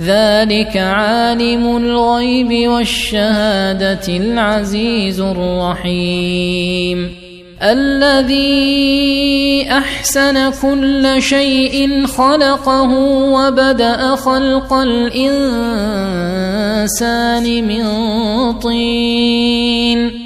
ذلك عالم الغيب والشهادة العزيز الرحيم. الذي أحسن كل شيء خلقه وبدأ خلق الإنسان من طين.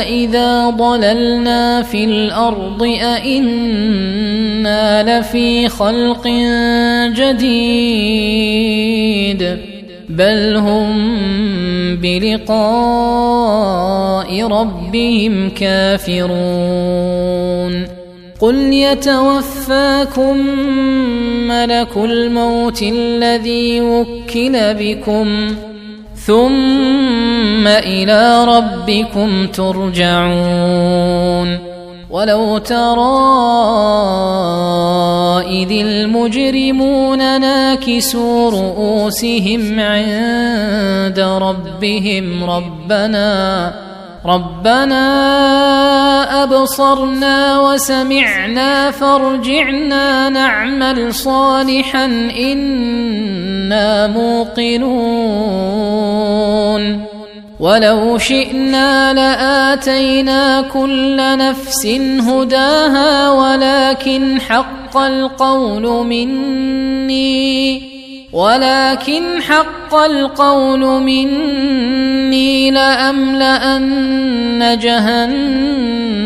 أإذا ضللنا في الأرض أإنا لفي خلق جديد بل هم بلقاء ربهم كافرون قل يتوفاكم ملك الموت الذي وكل بكم ثم إلى ربكم ترجعون. ولو ترى إذ المجرمون ناكسوا رؤوسهم عند ربهم ربنا ربنا أبصرنا وسمعنا فارجعنا نعمل صالحا إنا موقنون. ولو شئنا لآتينا كل نفس هداها ولكن حق القول مني. ولكن حق القول مني لأملأن جهنم.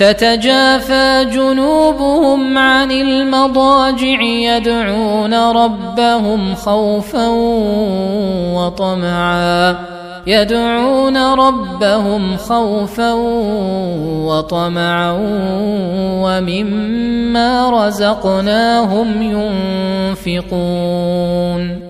تتجافى جنوبهم عن المضاجع يدعون ربهم خوفا وطمعا. يدعون ربهم خوفا وطمعا ومما رزقناهم ينفقون.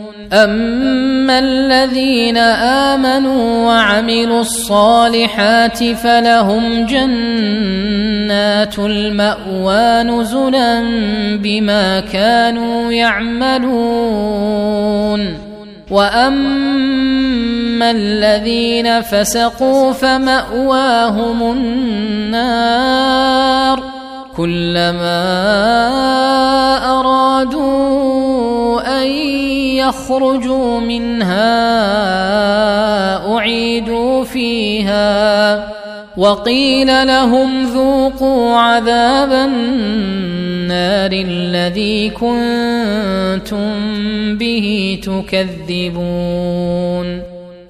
اما الذين امنوا وعملوا الصالحات فلهم جنات الماوى نزلا بما كانوا يعملون واما الذين فسقوا فماواهم النار كلما ارادوا ان يخرجوا منها أعيدوا فيها وقيل لهم ذوقوا عذاب النار الذي كنتم به تكذبون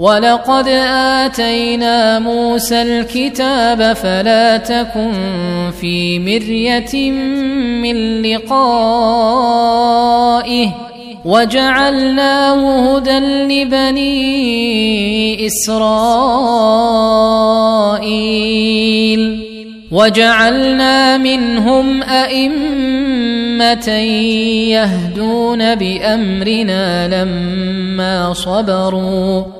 ولقد اتينا موسى الكتاب فلا تكن في مريه من لقائه وجعلناه هدى لبني اسرائيل وجعلنا منهم ائمه يهدون بامرنا لما صبروا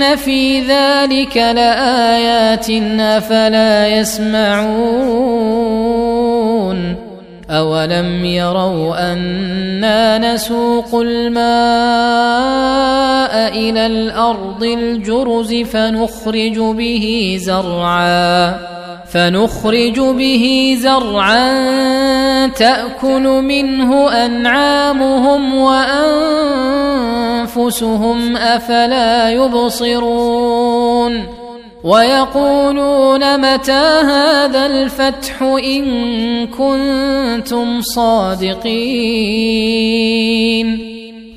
ان في ذلك لايات افلا يسمعون اولم يروا أنا نسوق الماء إلى الأرض الجرز فنخرج به زرعا فنخرج به زرعا تأكل منه أنعامهم وأنفسهم أفلا يبصرون ويقولون متى هذا الفتح إن كنتم صادقين